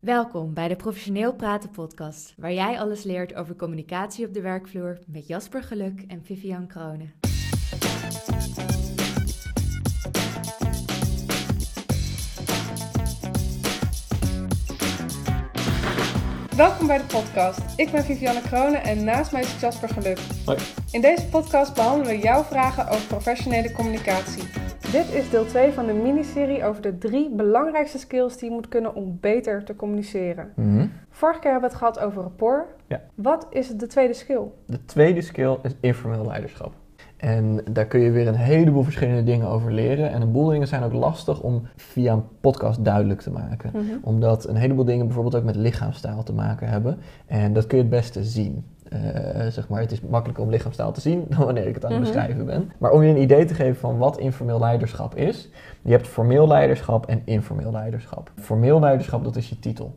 Welkom bij de Professioneel Praten podcast, waar jij alles leert over communicatie op de werkvloer met Jasper Geluk en Vivian Kronen. Welkom bij de podcast. Ik ben Vivianne Kronen en naast mij is Jasper Geluk. Hoi. In deze podcast behandelen we jouw vragen over professionele communicatie. Dit is deel 2 van de miniserie over de drie belangrijkste skills die je moet kunnen om beter te communiceren. Vorige keer hebben we het gehad over rapport. Ja. Wat is de tweede skill? De tweede skill is informeel leiderschap. En daar kun je weer een heleboel verschillende dingen over leren. En een boel dingen zijn ook lastig om via een podcast duidelijk te maken. Omdat een heleboel dingen bijvoorbeeld ook met lichaamstaal te maken hebben. En dat kun je het beste zien. Eh, zeg maar, het is makkelijker om lichaamstaal te zien dan wanneer ik het aan het Mhm. beschrijven ben. Maar om je een idee te geven van wat informeel leiderschap is. Je hebt formeel leiderschap en informeel leiderschap. Formeel leiderschap, dat is je titel.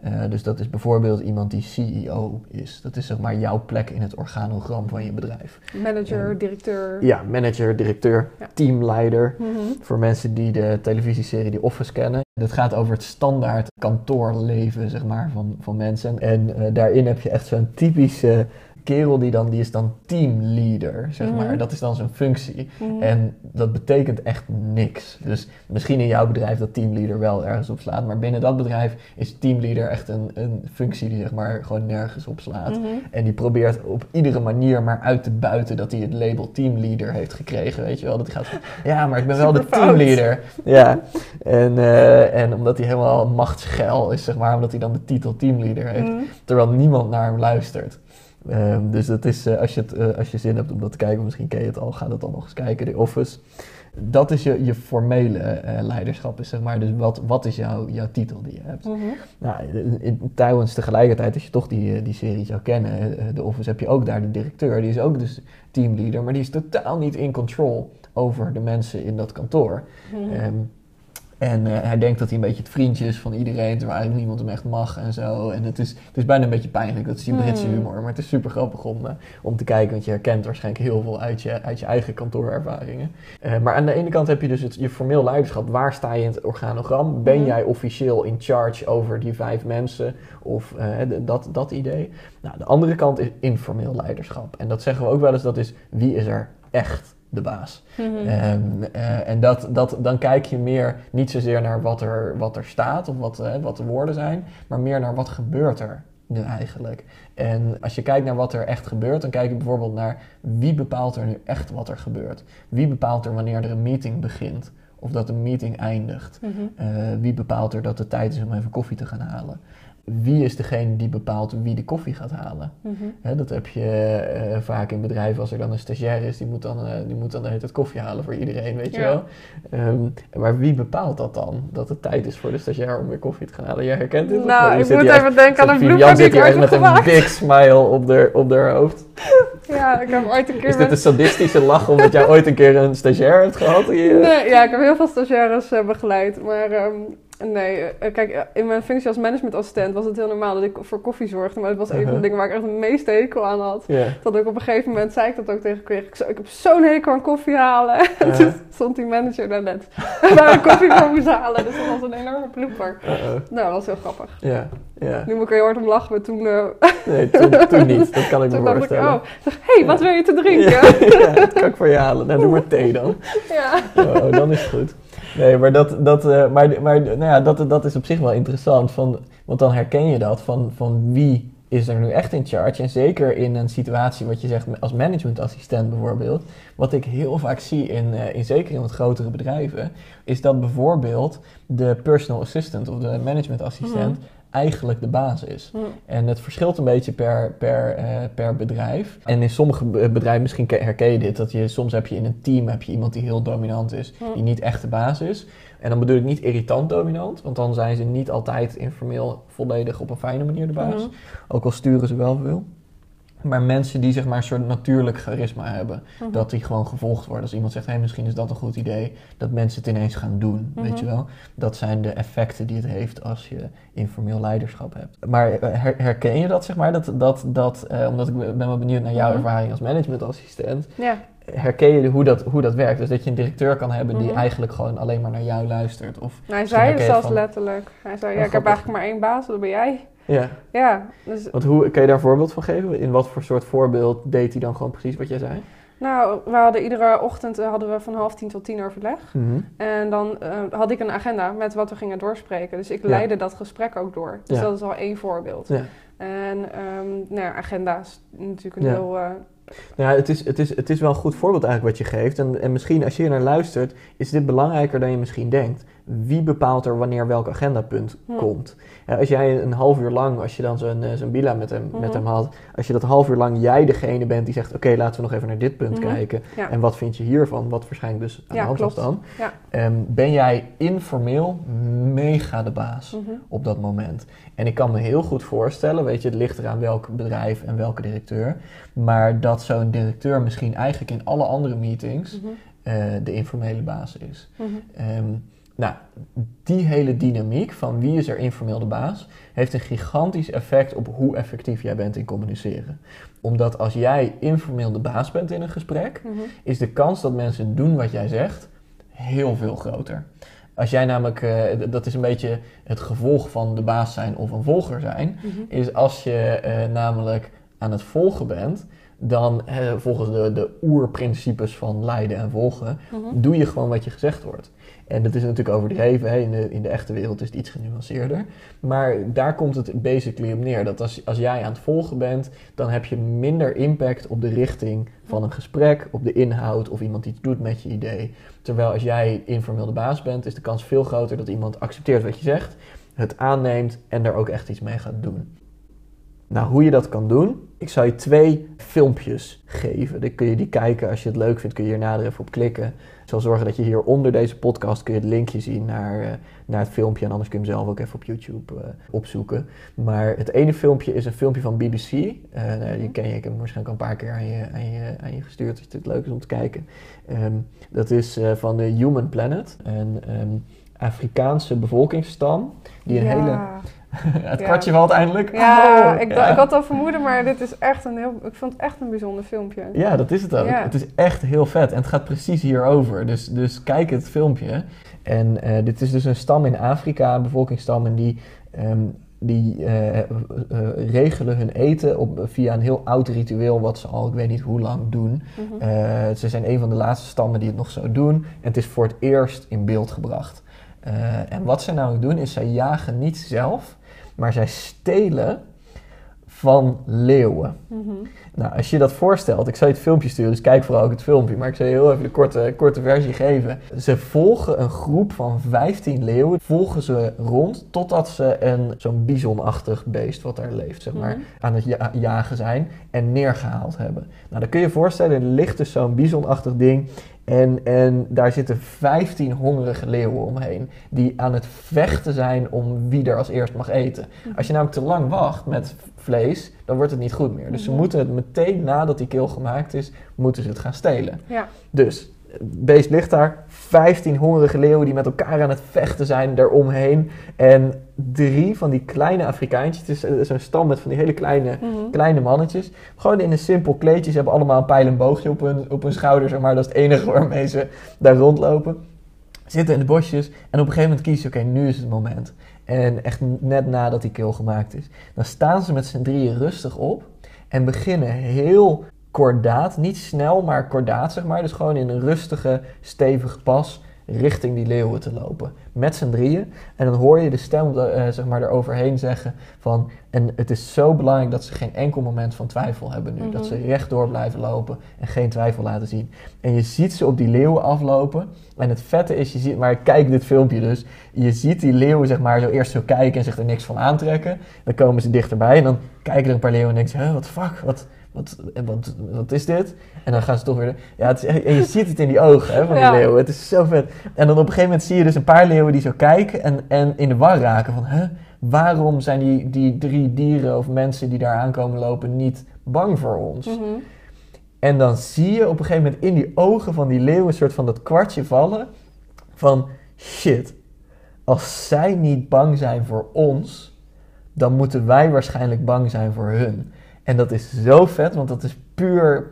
Eh, dus dat is bijvoorbeeld iemand die CEO is. Dat is zeg maar jouw plek in het organogram van je bedrijf. Manager, directeur. Ja, manager, directeur, Ja. teamleider. Mhm. Voor mensen die de televisieserie The Office kennen. Het gaat over het standaard kantoorleven zeg maar, van, van mensen. En eh, daarin heb je echt zo'n typische kerel die, dan, die is dan teamleader, zeg maar. Mhm. Dat is dan zijn functie. Mhm. En dat betekent echt niks. Dus misschien in jouw bedrijf dat teamleader wel ergens op slaat. Maar binnen dat bedrijf is teamleader echt een, een functie die zeg maar gewoon nergens op slaat. Mhm. En die probeert op iedere manier maar uit te buiten dat hij het label teamleader heeft gekregen. Weet je wel? Dat hij gaat van, ja, maar ik ben wel de teamleader. Ja. En, eh, en omdat hij helemaal machtsgeil is, zeg maar. Omdat hij dan de titel teamleader heeft. Terwijl niemand naar hem luistert. Ehm, dus dat is, eh, als, je het, eh, als je zin hebt om dat te kijken, misschien ken je het al, ga dat dan nog eens kijken, The Office. Dat is je, je formele eh, leiderschap, is zeg maar. Dus wat, wat is jouw, jouw titel die je hebt? Mhm. Nou, in, in, trouwens, tegelijkertijd, als je toch die, die serie zou kennen, The Office, heb je ook daar de directeur. Die is ook dus teamleader, maar die is totaal niet in control over de mensen in dat kantoor. Mhm. Ehm, en eh, hij denkt dat hij een beetje het vriendje is van iedereen, terwijl eigenlijk niemand hem echt mag en zo. En het is, het is bijna een beetje pijnlijk, dat is die Britse Hmm. humor. Maar het is super grappig om, eh, om te kijken, want je herkent waarschijnlijk heel veel uit je, uit je eigen kantoorervaringen. Eh, maar aan de ene kant heb je dus het, je formeel leiderschap. Waar sta je in het organogram? Ben Mhm. jij officieel in charge over die vijf mensen? Of dat, dat idee. Nou, de andere kant is informeel leiderschap. En dat zeggen we ook wel eens, dat is wie is er echt de baas? Mhm. Ehm, eh, en dat, dat, dan kijk je meer niet zozeer naar wat er, wat er staat of wat, eh, wat de woorden zijn, maar meer naar wat gebeurt er nu eigenlijk. En als je kijkt naar wat er echt gebeurt, dan kijk je bijvoorbeeld naar wie bepaalt er nu echt wat er gebeurt. Wie bepaalt er wanneer er een meeting begint of dat een meeting eindigt. Mhm. Eh, wie bepaalt er dat het tijd is om even koffie te gaan halen. Wie is degene die bepaalt wie de koffie gaat halen? Mhm. Dat heb je eh, vaak in bedrijven als er dan een stagiair is, die moet dan, eh, die moet dan tijd koffie halen voor iedereen, weet je wel. Ehm, maar wie bepaalt dat dan? Dat het tijd is voor de stagiair om weer koffie te gaan halen? Jij herkent dit? Nou? Je ik moet even echt- denken aan een blooper die zit hier echt met een big smile op haar op hoofd. Ja, ik heb ooit een keer Is dit een sadistische lach omdat jij ooit een keer een stagiair hebt gehad? Eh, Nee, ja, ik heb heel veel stagiaires eh, begeleid. Maar ehm, nee, eh, kijk, eh, in mijn functie als managementassistent was het heel normaal dat ik voor koffie zorgde. Maar het was een van de Uh-huh. dingen waar ik echt het meeste hekel aan had. Dat ik op een gegeven moment zei ik dat ook tegen kreeg. Ik, zo, ik heb zo'n hekel aan koffie halen. En Uh-huh. toen stond die manager daar net waar ik koffie voor moest halen. Dus dat was een enorme blooper. Uh-oh. Nou, dat was heel grappig. Ja, ja. Nu moet ik er heel hard om lachen. Maar toen, eh, Nee, toen, toen niet. Dat kan ik me toen dacht ik, voorstellen. oh. Hé, hey, wat wil je te drinken? Ja, dat kan ik voor je halen. Nou, doe maar thee dan. ja. Oh, dan is het goed. Nee, maar, dat, dat, eh, maar, maar nou ja, dat, dat is op zich wel interessant. Van, want dan herken je dat van, van wie is er nu echt in charge. En zeker in een situatie wat je zegt als managementassistent bijvoorbeeld. Wat ik heel vaak zie, in, eh, in, zeker in wat grotere bedrijven, is dat bijvoorbeeld de personal assistant of de managementassistent eigenlijk de baas is. En het verschilt een beetje per, per, eh, per bedrijf. En in sommige be- bedrijven, misschien ke- herken je dit, dat je soms heb je in een team heb je iemand die heel dominant is, die niet echt de baas is. En dan bedoel ik niet irritant dominant, want dan zijn ze niet altijd informeel volledig op een fijne manier de baas. Ook al sturen ze wel veel. Maar mensen die zeg maar een soort natuurlijk charisma hebben. Mhm. Dat die gewoon gevolgd worden. Als iemand zegt, hé, misschien is dat een goed idee. Dat mensen het ineens gaan doen, weet Mhm. je wel. Dat zijn de effecten die het heeft als je informeel leiderschap hebt. Maar eh, her- herken je dat, zeg maar? Dat, dat, dat, eh, omdat ik ben wel benieuwd naar jouw Mhm. ervaring als managementassistent. Ja. herken je hoe dat, hoe dat werkt? Dus dat je een directeur kan hebben die eigenlijk gewoon alleen maar naar jou luistert. Of Hij misschien zei het zelfs van- letterlijk. Hij zei, ja, ik heb eigenlijk maar één baas, dat ben jij. Ja, Ja, dus want hoe, kan je daar een voorbeeld van geven? In wat voor soort voorbeeld deed hij dan gewoon precies wat jij zei? nou, we hadden iedere ochtend eh, hadden we van half tien tot tien overleg. En dan eh, had ik een agenda met wat we gingen doorspreken. Dus ik Ja. leidde dat gesprek ook door. Dus Ja. dat is al één voorbeeld. Ja. En ehm nou ja, agenda is natuurlijk een heel... Nou, ja, het is, het, is, het is wel een goed voorbeeld eigenlijk wat je geeft. En, en misschien als je hier naar luistert, is dit belangrijker dan je misschien denkt. Wie bepaalt er wanneer welk agendapunt Hm. komt? Ja, als jij een half uur lang, als je dan zo'n eh, zo'n bila met hem, met Mhm. hem had, als je dat half uur lang jij degene bent die zegt, oké, laten we nog even naar dit punt Mhm. kijken. ja. En wat vind je hiervan? Wat waarschijnlijk dus aan Ja, de hand was dan. Ja. Ehm, ben jij informeel mega de baas Mhm. op dat moment? En ik kan me heel goed voorstellen, weet je, het ligt eraan welk bedrijf en welke directeur. Maar dat zo'n directeur misschien eigenlijk in alle andere meetings Mhm. eh, de informele baas is. Mhm. Nou, die hele dynamiek van wie is er informeel de baas, heeft een gigantisch effect op hoe effectief jij bent in communiceren. Omdat als jij informeel de baas bent in een gesprek, Mhm. is de kans dat mensen doen wat jij zegt heel veel groter. Als jij namelijk, eh, dat is een beetje het gevolg van de baas zijn of een volger zijn, Mhm. is als je eh, namelijk aan het volgen bent, dan eh, volgens de, de oerprincipes van leiden en volgen, Mhm. doe je gewoon wat je gezegd wordt. En dat is natuurlijk overdreven, hè? In, de, in de echte wereld is het iets genuanceerder. Maar daar komt het basically op neer. Dat als, als jij aan het volgen bent, dan heb je minder impact op de richting van een gesprek, op de inhoud of iemand iets doet met je idee. Terwijl als jij informeel de baas bent, is de kans veel groter dat iemand accepteert wat je zegt, het aanneemt en er ook echt iets mee gaat doen. Nou, hoe je dat kan doen, ik zal je twee filmpjes geven. Die kun je die kijken als je het leuk vindt, kun je hier nader even op klikken. Ik zal zorgen dat je hier onder deze podcast kun je het linkje zien naar, eh, naar het filmpje. En anders kun je hem zelf ook even op YouTube eh, opzoeken. Maar het ene filmpje is een filmpje van BBC. Eh, nou, die ken je, ik heb hem waarschijnlijk al een paar keer aan je, aan je, aan je gestuurd. Als het leuk is om te kijken. Ehm, dat is van de Human Planet. Een ehm, Afrikaanse bevolkingsstam. Die een ja. hele... het Ja. kwartje valt eindelijk. Ja, Oh, ik, ja. ik had al vermoeden, maar dit is echt een heel... Ik vond het echt een bijzonder filmpje. Ja, dat is het ook. Ja. Het is echt heel vet. En het gaat precies hierover. Dus, dus kijk het filmpje. En eh, dit is dus een stam in Afrika, een bevolkingsstam. En die, ehm, die eh, eh, regelen hun eten op, via een heel oud ritueel... wat ze al, ik weet niet hoe lang, doen. Mhm. Ze zijn een van de laatste stammen die het nog zo doen. En het is voor het eerst in beeld gebracht. Eh, en wat zij namelijk doen, is zij jagen niet zelf... maar zij stelen van leeuwen. Mhm. Nou, als je dat voorstelt, ik zal je het filmpje sturen, dus kijk vooral ook het filmpje, maar ik zal je heel even de korte, korte versie geven. Ze volgen een groep van 15 leeuwen, volgen ze rond totdat ze een zo'n bisonachtig beest wat daar leeft, zeg maar, Mhm. aan het ja- jagen zijn en neergehaald hebben. Nou, dan kun je je voorstellen, er ligt dus zo'n bisonachtig ding en, en daar zitten 15 hongerige leeuwen omheen die aan het vechten zijn om wie er als eerst mag eten. Als je namelijk te lang wacht met vlees, dan wordt het niet goed meer. Dus ze Mhm. moeten het meteen nadat die keel gemaakt is, moeten ze het gaan stelen. Ja. Dus het beest ligt daar, 15 hongerige leeuwen die met elkaar aan het vechten zijn daaromheen. En drie van die kleine Afrikaantjes, het is zo'n stam met van die hele kleine, Mhm. kleine mannetjes. Gewoon in een simpel kleedje, ze hebben allemaal een pijl en boogje op hun, op hun schouder, zeg maar. Dat is het enige waarmee ze daar rondlopen. Zitten in de bosjes en op een gegeven moment kiezen ze, oké, nu is het moment. En echt net nadat die keel gemaakt is. Dan staan ze met z'n drieën rustig op en beginnen heel kordaat, niet snel, maar kordaat zeg maar. Dus gewoon in een rustige, stevige pas richting die leeuwen te lopen. Met z'n drieën. En dan hoor je de stem eh, zeg maar eroverheen zeggen van... En het is zo belangrijk dat ze geen enkel moment van twijfel hebben nu. Dat ze rechtdoor blijven lopen en geen twijfel laten zien. En je ziet ze op die leeuwen aflopen. En het vette is, je ziet, maar kijk dit filmpje dus. Je ziet die leeuwen zeg maar zo eerst zo kijken en zich er niks van aantrekken. Dan komen ze dichterbij en dan kijken er een paar leeuwen en denken ze... Huh, wat fuck, wat, wat, wat, wat is dit? En dan gaan ze toch weer... Ja, het is, echt- en je ziet het in die ogen hè, van die Ja. leeuwen. Het is zo vet. En dan op een gegeven moment zie je dus een paar leeuwen die zo kijken en, en in de war raken van... Huh, waarom zijn die, die drie dieren of mensen die daar aankomen lopen niet bang voor ons? Mhm. En dan zie je op een gegeven moment in die ogen van die leeuw een soort van dat kwartje vallen van shit, als zij niet bang zijn voor ons, dan moeten wij waarschijnlijk bang zijn voor hun. En dat is zo vet, want dat is puur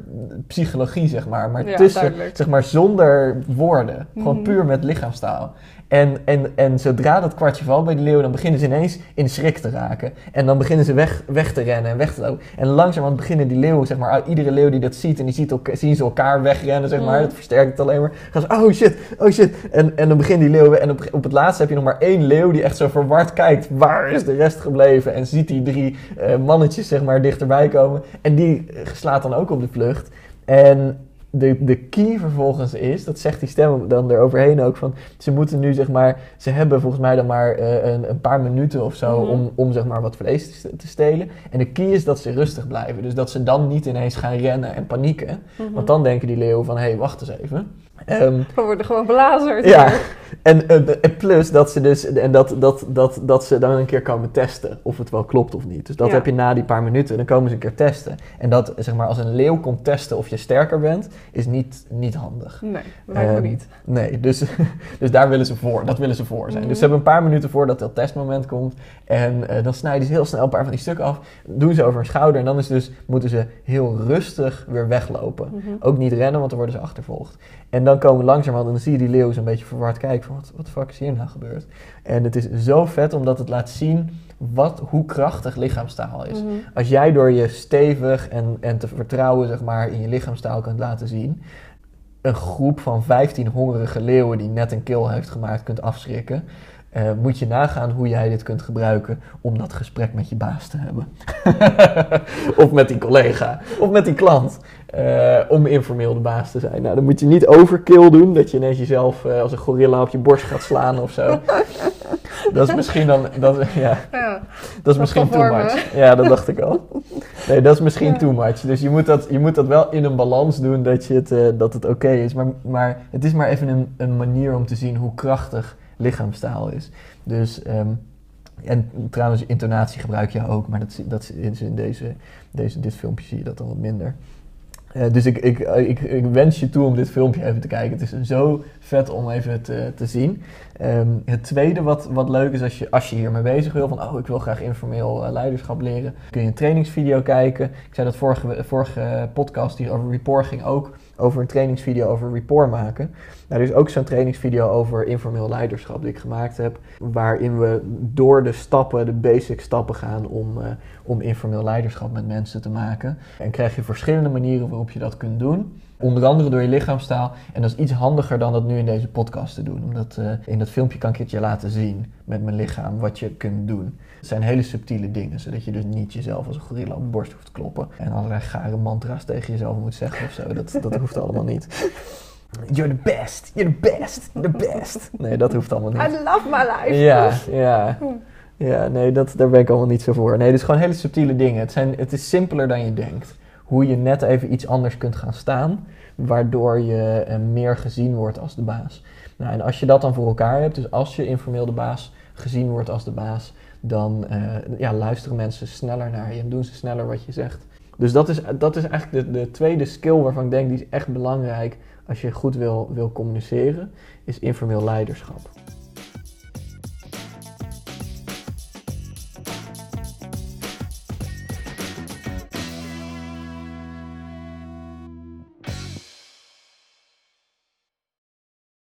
psychologie, zeg maar. Maar Ja, tussen, duidelijk. zeg maar, zonder woorden. Gewoon Mhm. puur met lichaamstaal. En, en, en zodra dat kwartje valt bij de leeuw, dan beginnen ze ineens in schrik te raken. En dan beginnen ze weg, weg te rennen en weg te lopen. En langzamerhand beginnen die leeuwen, zeg maar, iedere leeuw die dat ziet en die ziet elka- zien ze elkaar wegrennen, zeg maar. Mhm. Dat versterkt het alleen maar. Gaan ze, oh shit, oh shit. En, en dan beginnen die leeuwen. En op, op het laatste heb je nog maar één leeuw die echt zo verward kijkt. Waar is de rest gebleven? En ziet die drie eh, mannetjes, zeg maar, dichterbij komen. En die eh, slaat dan ook op de vlucht. En de, de key vervolgens is, dat zegt die stem dan eroverheen ook, van ze moeten nu zeg maar, ze hebben volgens mij dan maar eh, een, een paar minuten of zo Mhm. om, om zeg maar wat vlees te, te stelen. En de key is dat ze rustig blijven. Dus dat ze dan niet ineens gaan rennen en panieken. Mhm. Want dan denken die leeuwen van, hé, hey, wacht eens even. Ehm, We worden gewoon belazerd. ja. En, eh, en plus dat ze dus en dat, dat, dat, dat ze dan een keer komen testen of het wel klopt of niet. Dus dat Ja. heb je na die paar minuten, dan komen ze een keer testen. En dat zeg maar als een leeuw komt testen of je sterker bent, is niet, niet handig. Nee, lijkt Ehm, niet. Nee, dus, dus daar willen ze voor. Dat willen ze voor zijn. Dus ze hebben een paar minuten voordat dat testmoment komt. En eh, dan snijden ze heel snel een paar van die stukken af. Doen ze over hun schouder. En dan is dus, moeten ze heel rustig weer weglopen. Mhm. Ook niet rennen, want dan worden ze achtervolgd. En dan komen langzamerhand, en dan zie je die leeuw zo'n beetje verward kijken van wat, wat de fuck is hier nou gebeurd? En het is zo vet omdat het laat zien wat, hoe krachtig lichaamstaal is. Mhm. Als jij door je stevig en, en te vertrouwen zeg maar, in je lichaamstaal kunt laten zien, een groep van 15 hongerige leeuwen die net een kill heeft gemaakt kunt afschrikken, eh, moet je nagaan hoe jij dit kunt gebruiken om dat gesprek met je baas te hebben. of met die collega, of met die klant. eh, om informeel de baas te zijn. Nou, dan moet je niet overkill doen, dat je ineens jezelf eh, als een gorilla op je borst gaat slaan of zo. dat is misschien dan, dat, is- ja, Ja. dat is misschien too much. Ja, dat dacht ik al. Nee, dat is misschien Ja. too much. Dus je moet, dat, je moet dat wel in een balans doen dat, je het, dat het oké is. Maar, maar het is maar even een, een manier om te zien hoe krachtig lichaamstaal is. Dus, ehm, en trouwens, intonatie gebruik je ook, maar dat, dat is in deze, deze, dit filmpje zie je dat dan wat minder. Eh, dus ik, ik, ik, ik wens je toe om dit filmpje even te kijken. Het is zo vet om even te, te zien. Ehm, het tweede wat, wat leuk is als je, als je hiermee bezig wil, van oh ik wil graag informeel eh, leiderschap leren, kun je een trainingsvideo kijken. Ik zei dat vorige, vorige podcast die over rapport ging ook over een trainingsvideo over rapport maken. Nou, er is ook zo'n trainingsvideo over informeel leiderschap die ik gemaakt heb, waarin we door de stappen, de basic stappen gaan om, eh, om informeel leiderschap met mensen te maken. En krijg je verschillende manieren waarop je dat kunt doen. Onder andere door je lichaamstaal. En dat is iets handiger dan dat nu in deze podcast te doen. Omdat eh, in dat filmpje kan ik het je laten zien met mijn lichaam wat je kunt doen. Het zijn hele subtiele dingen, zodat je dus niet jezelf als een gorilla op de borst hoeft te kloppen. En allerlei gare mantra's tegen jezelf moet zeggen of zo. Dat, dat hoeft allemaal niet. You're the best, you're the best, the best. Nee, dat hoeft allemaal niet. I love my life. Ja, ja. Ja, nee, dat, daar ben ik allemaal niet zo voor. Nee, het is gewoon hele subtiele dingen. Het, zijn, het is simpeler dan je denkt. Hoe je net even iets anders kunt gaan staan, waardoor je eh, meer gezien wordt als de baas. Nou, en als je dat dan voor elkaar hebt, dus als je informeel de baas gezien wordt als de baas, dan eh, ja, luisteren mensen sneller naar je en doen ze sneller wat je zegt. Dus dat is, dat is eigenlijk de, de tweede skill waarvan ik denk die is echt belangrijk als je goed wil, wil communiceren, is informeel leiderschap.